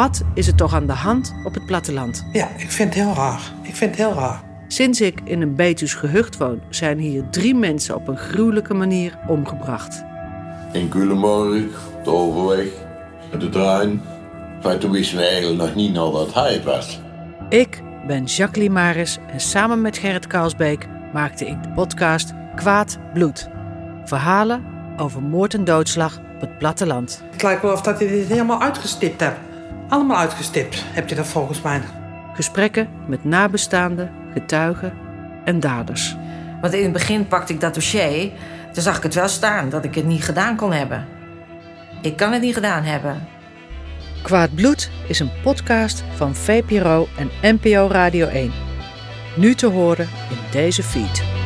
Wat is er toch aan de hand op het platteland? Ja, ik vind het heel raar. Ik vind het heel raar. Sinds ik in een Betuws gehucht woon, zijn hier drie mensen op een gruwelijke manier omgebracht. In Culemborg, de overweg, de trein. Maar toen wisten we eigenlijk nog niet nou dat hij het was. Ik ben Jacques Limaris en samen met Gerrit Kaalsbeek maakte ik de podcast Kwaad Bloed. Verhalen over moord en doodslag op het platteland. Het lijkt wel of dat je dit helemaal uitgestipt hebt. Allemaal uitgestipt heb je dat volgens mij. Gesprekken met nabestaanden, getuigen en daders. Want in het begin pakte ik dat dossier. Toen zag ik het wel staan dat ik het niet gedaan kon hebben. Ik kan het niet gedaan hebben. Kwaad Bloed is een podcast van VPRO en NPO Radio 1. Nu te horen in deze feed.